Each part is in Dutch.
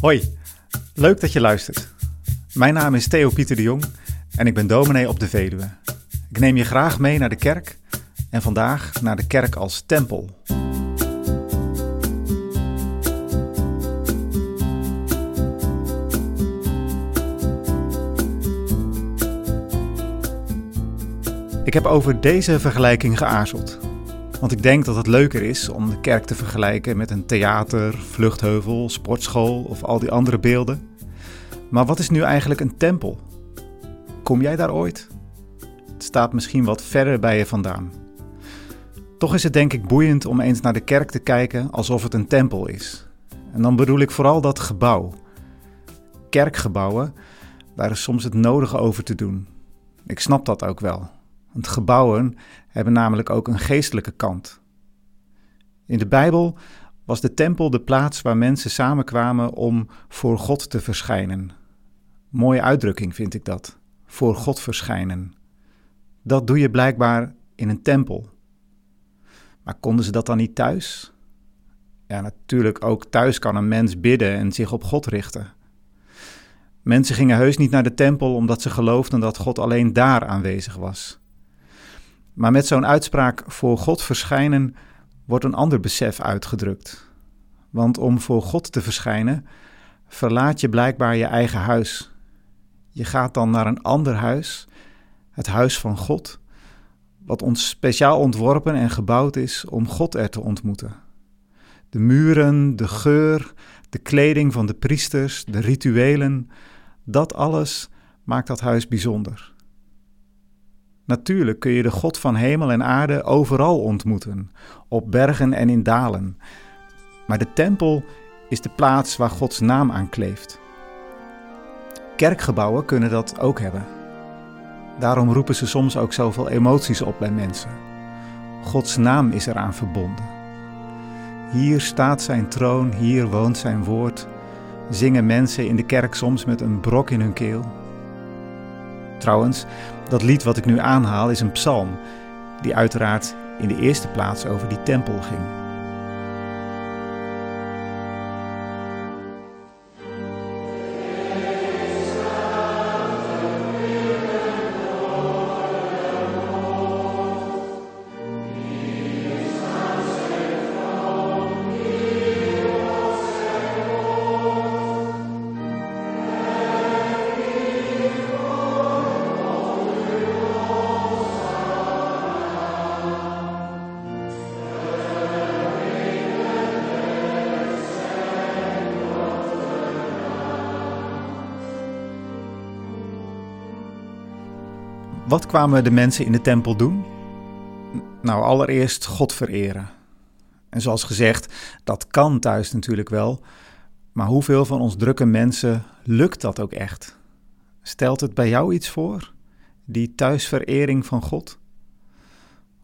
Hoi, leuk dat je luistert. Mijn naam is Theo Pieter de Jong en ik ben dominee op de Veluwe. Ik neem je graag mee naar de kerk en vandaag naar de kerk als tempel. Ik heb over deze vergelijking geaarzeld. Want ik denk dat het leuker is om de kerk te vergelijken met een theater, vluchtheuvel, sportschool of al die andere beelden. Maar wat is nu eigenlijk een tempel? Kom jij daar ooit? Het staat misschien wat verder bij je vandaan. Toch is het denk ik boeiend om eens naar de kerk te kijken alsof het een tempel is. En dan bedoel ik vooral dat gebouw. Kerkgebouwen, daar is soms het nodige over te doen. Ik snap dat ook wel. Want gebouwen hebben namelijk ook een geestelijke kant. In de Bijbel was de tempel de plaats waar mensen samenkwamen om voor God te verschijnen. Mooie uitdrukking vind ik dat. Voor God verschijnen. Dat doe je blijkbaar in een tempel. Maar konden ze dat dan niet thuis? Ja, natuurlijk ook thuis kan een mens bidden en zich op God richten. Mensen gingen heus niet naar de tempel omdat ze geloofden dat God alleen daar aanwezig was. Maar met zo'n uitspraak voor God verschijnen wordt een ander besef uitgedrukt. Want om voor God te verschijnen, verlaat je blijkbaar je eigen huis. Je gaat dan naar een ander huis, het huis van God, wat ons speciaal ontworpen en gebouwd is om God er te ontmoeten. De muren, de geur, de kleding van de priesters, de rituelen, dat alles maakt dat huis bijzonder. Natuurlijk kun je de God van hemel en aarde overal ontmoeten, op bergen en in dalen. Maar de tempel is de plaats waar Gods naam aan kleeft. Kerkgebouwen kunnen dat ook hebben. Daarom roepen ze soms ook zoveel emoties op bij mensen. Gods naam is eraan verbonden. Hier staat zijn troon, hier woont zijn woord, zingen mensen in de kerk soms met een brok in hun keel. Trouwens, dat lied wat ik nu aanhaal is een psalm, die uiteraard in de eerste plaats over die tempel ging. Wat kwamen de mensen in de tempel doen? Nou, allereerst God vereren. En zoals gezegd, dat kan thuis natuurlijk wel. Maar hoeveel van ons drukke mensen lukt dat ook echt? Stelt het bij jou iets voor? Die thuisverering van God?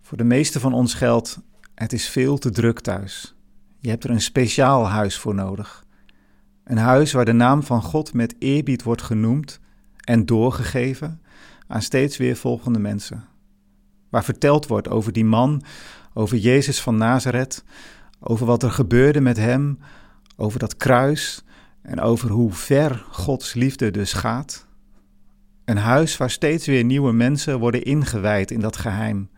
Voor de meeste van ons geldt: het is veel te druk thuis. Je hebt er een speciaal huis voor nodig. Een huis waar de naam van God met eerbied wordt genoemd en doorgegeven aan steeds weer volgende mensen. Waar verteld wordt over die man, over Jezus van Nazareth, over wat er gebeurde met hem, over dat kruis en over hoe ver Gods liefde dus gaat. Een huis waar steeds weer nieuwe mensen worden ingewijd in dat geheim,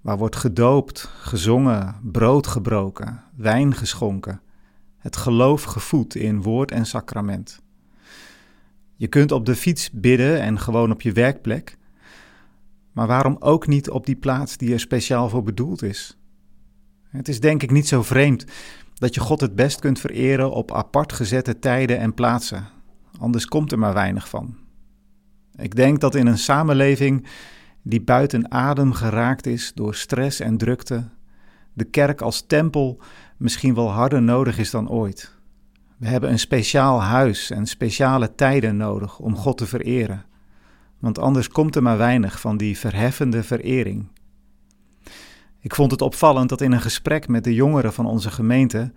waar wordt gedoopt, gezongen, brood gebroken, wijn geschonken, het geloof gevoed in woord en sacrament. Je kunt op de fiets bidden en gewoon op je werkplek. Maar waarom ook niet op die plaats die er speciaal voor bedoeld is? Het is denk ik niet zo vreemd dat je God het best kunt vereren op apart gezette tijden en plaatsen. Anders komt er maar weinig van. Ik denk dat in een samenleving die buiten adem geraakt is door stress en drukte, de kerk als tempel misschien wel harder nodig is dan ooit. We hebben een speciaal huis en speciale tijden nodig om God te vereren, want anders komt er maar weinig van die verheffende verering. Ik vond het opvallend dat in een gesprek met de jongeren van onze gemeente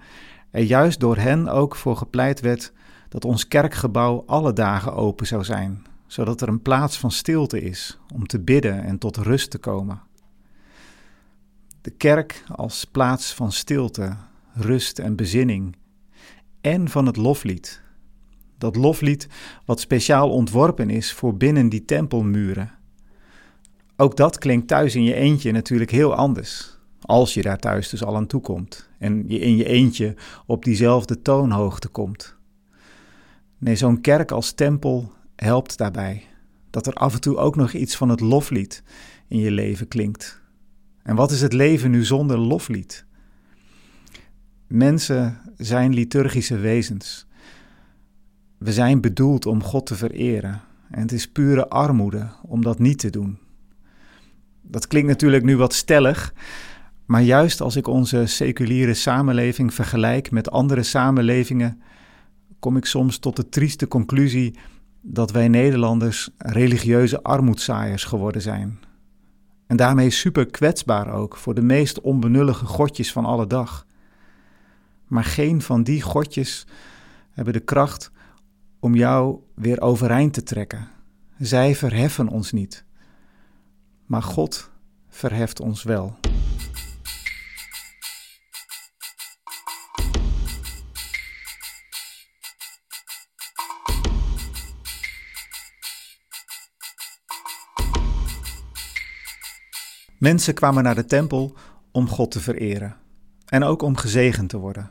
er juist door hen ook voor gepleit werd dat ons kerkgebouw alle dagen open zou zijn, zodat er een plaats van stilte is om te bidden en tot rust te komen. De kerk als plaats van stilte, rust en bezinning en van het loflied. Dat loflied wat speciaal ontworpen is voor binnen die tempelmuren. Ook dat klinkt thuis in je eentje natuurlijk heel anders. Als je daar thuis dus al aan toe komt en je in je eentje op diezelfde toonhoogte komt. Nee, zo'n kerk als tempel helpt daarbij. Dat er af en toe ook nog iets van het loflied in je leven klinkt. En wat is het leven nu zonder loflied? Mensen zijn liturgische wezens. We zijn bedoeld om God te vereren. En het is pure armoede om dat niet te doen. Dat klinkt natuurlijk nu wat stellig, maar juist als ik onze seculiere samenleving vergelijk met andere samenlevingen, kom ik soms tot de trieste conclusie dat wij Nederlanders religieuze armoedzaaiers geworden zijn. En daarmee super kwetsbaar ook voor de meest onbenullige godjes van alle dag. Maar geen van die godjes hebben de kracht om jou weer overeind te trekken. Zij verheffen ons niet. Maar God verheft ons wel. Mensen kwamen naar de tempel om God te vereren en ook om gezegend te worden.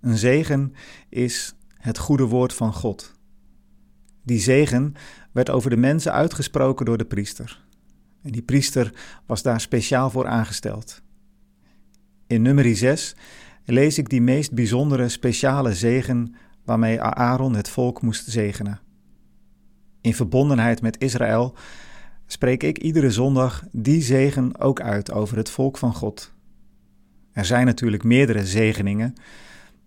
Een zegen is het goede woord van God. Die zegen werd over de mensen uitgesproken door de priester. En die priester was daar speciaal voor aangesteld. In nummer 6 lees ik die meest bijzondere speciale zegen waarmee Aaron het volk moest zegenen. In verbondenheid met Israël spreek ik iedere zondag die zegen ook uit over het volk van God. Er zijn natuurlijk meerdere zegeningen,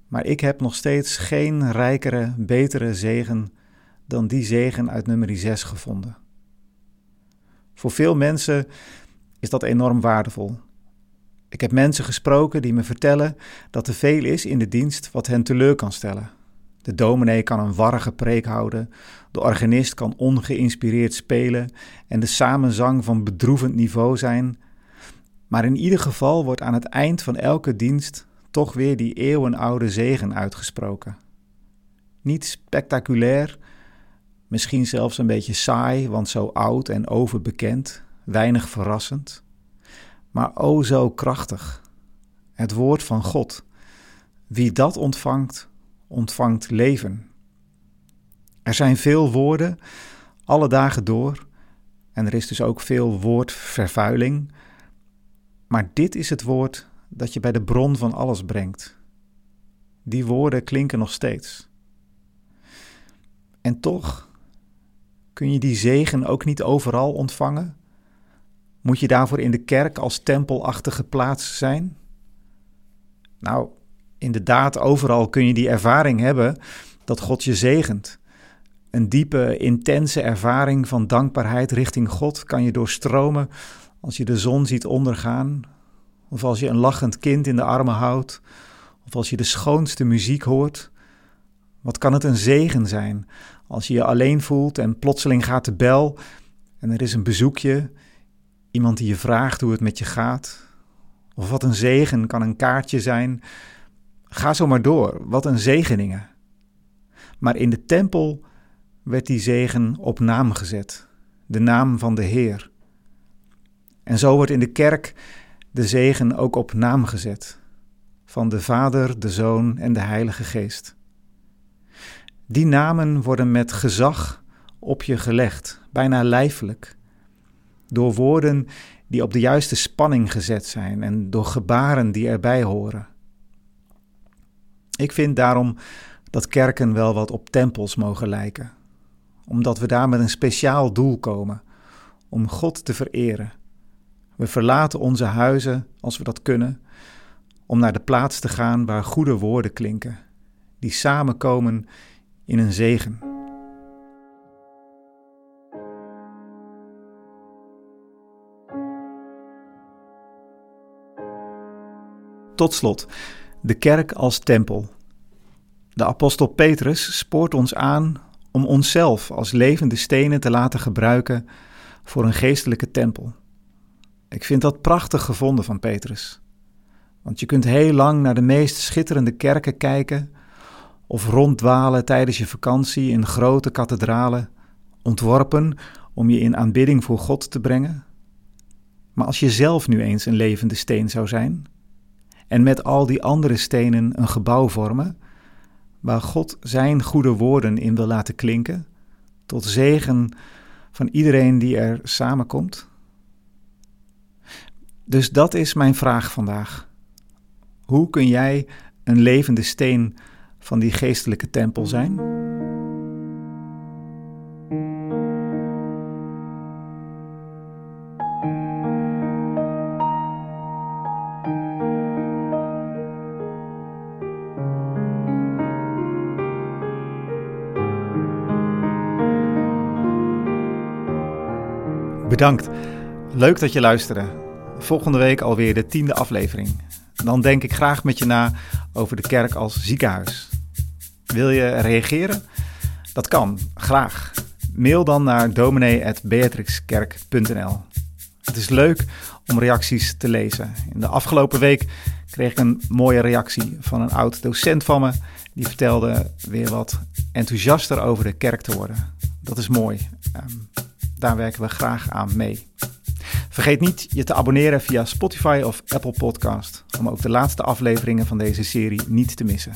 maar ik heb nog steeds geen rijkere, betere zegen dan die zegen uit nummer 6 gevonden. Voor veel mensen is dat enorm waardevol. Ik heb mensen gesproken die me vertellen dat er veel is in de dienst wat hen teleur kan stellen. De dominee kan een warrige preek houden, de organist kan ongeïnspireerd spelen en de samenzang van bedroevend niveau zijn. Maar in ieder geval wordt aan het eind van elke dienst toch weer die eeuwenoude zegen uitgesproken. Niet spectaculair, misschien zelfs een beetje saai, want zo oud en overbekend, weinig verrassend, maar o zo krachtig. Het woord van God. Wie dat ontvangt, ontvangt leven. Er zijn veel woorden, alle dagen door, en er is dus ook veel woordvervuiling, maar dit is het woord dat je bij de bron van alles brengt. Die woorden klinken nog steeds. En toch kun je die zegen ook niet overal ontvangen? Moet je daarvoor in de kerk als tempelachtige plaats zijn? Nou, inderdaad, overal kun je die ervaring hebben dat God je zegent. Een diepe, intense ervaring van dankbaarheid richting God kan je doorstromen als je de zon ziet ondergaan, of als je een lachend kind in de armen houdt, of als je de schoonste muziek hoort. Wat kan het een zegen zijn als je je alleen voelt en plotseling gaat de bel en er is een bezoekje, iemand die je vraagt hoe het met je gaat. Of wat een zegen kan een kaartje zijn Ga zo maar door, wat een zegeningen. Maar in de tempel werd die zegen op naam gezet, de naam van de Heer. En zo wordt in de kerk de zegen ook op naam gezet, van de Vader, de Zoon en de Heilige Geest. Die namen worden met gezag op je gelegd, bijna lijfelijk, door woorden die op de juiste spanning gezet zijn en door gebaren die erbij horen. Ik vind daarom dat kerken wel wat op tempels mogen lijken, omdat we daar met een speciaal doel komen, om God te vereren. We verlaten onze huizen, als we dat kunnen, om naar de plaats te gaan waar goede woorden klinken, die samenkomen in een zegen. Tot slot, de kerk als tempel. De apostel Petrus spoort ons aan om onszelf als levende stenen te laten gebruiken voor een geestelijke tempel. Ik vind dat prachtig gevonden van Petrus. Want je kunt heel lang naar de meest schitterende kerken kijken, of ronddwalen tijdens je vakantie in grote kathedralen, ontworpen om je in aanbidding voor God te brengen. Maar als je zelf nu eens een levende steen zou zijn en met al die andere stenen een gebouw vormen, waar God zijn goede woorden in wil laten klinken, tot zegen van iedereen die er samenkomt? Dus dat is mijn vraag vandaag. Hoe kun jij een levende steen van die geestelijke tempel zijn? Bedankt. Leuk dat je luisterde. Volgende week alweer de tiende aflevering. Dan denk ik graag met je na over de kerk als ziekenhuis. Wil je reageren? Dat kan, graag. Mail dan naar dominee.beatrixkerk.nl Het is leuk om reacties te lezen. In de afgelopen week kreeg ik een mooie reactie van een oud docent van me. Die vertelde weer wat enthousiaster over de kerk te worden. Dat is mooi. Um, daar werken we graag aan mee. Vergeet niet je te abonneren via Spotify of Apple Podcast om ook de laatste afleveringen van deze serie niet te missen.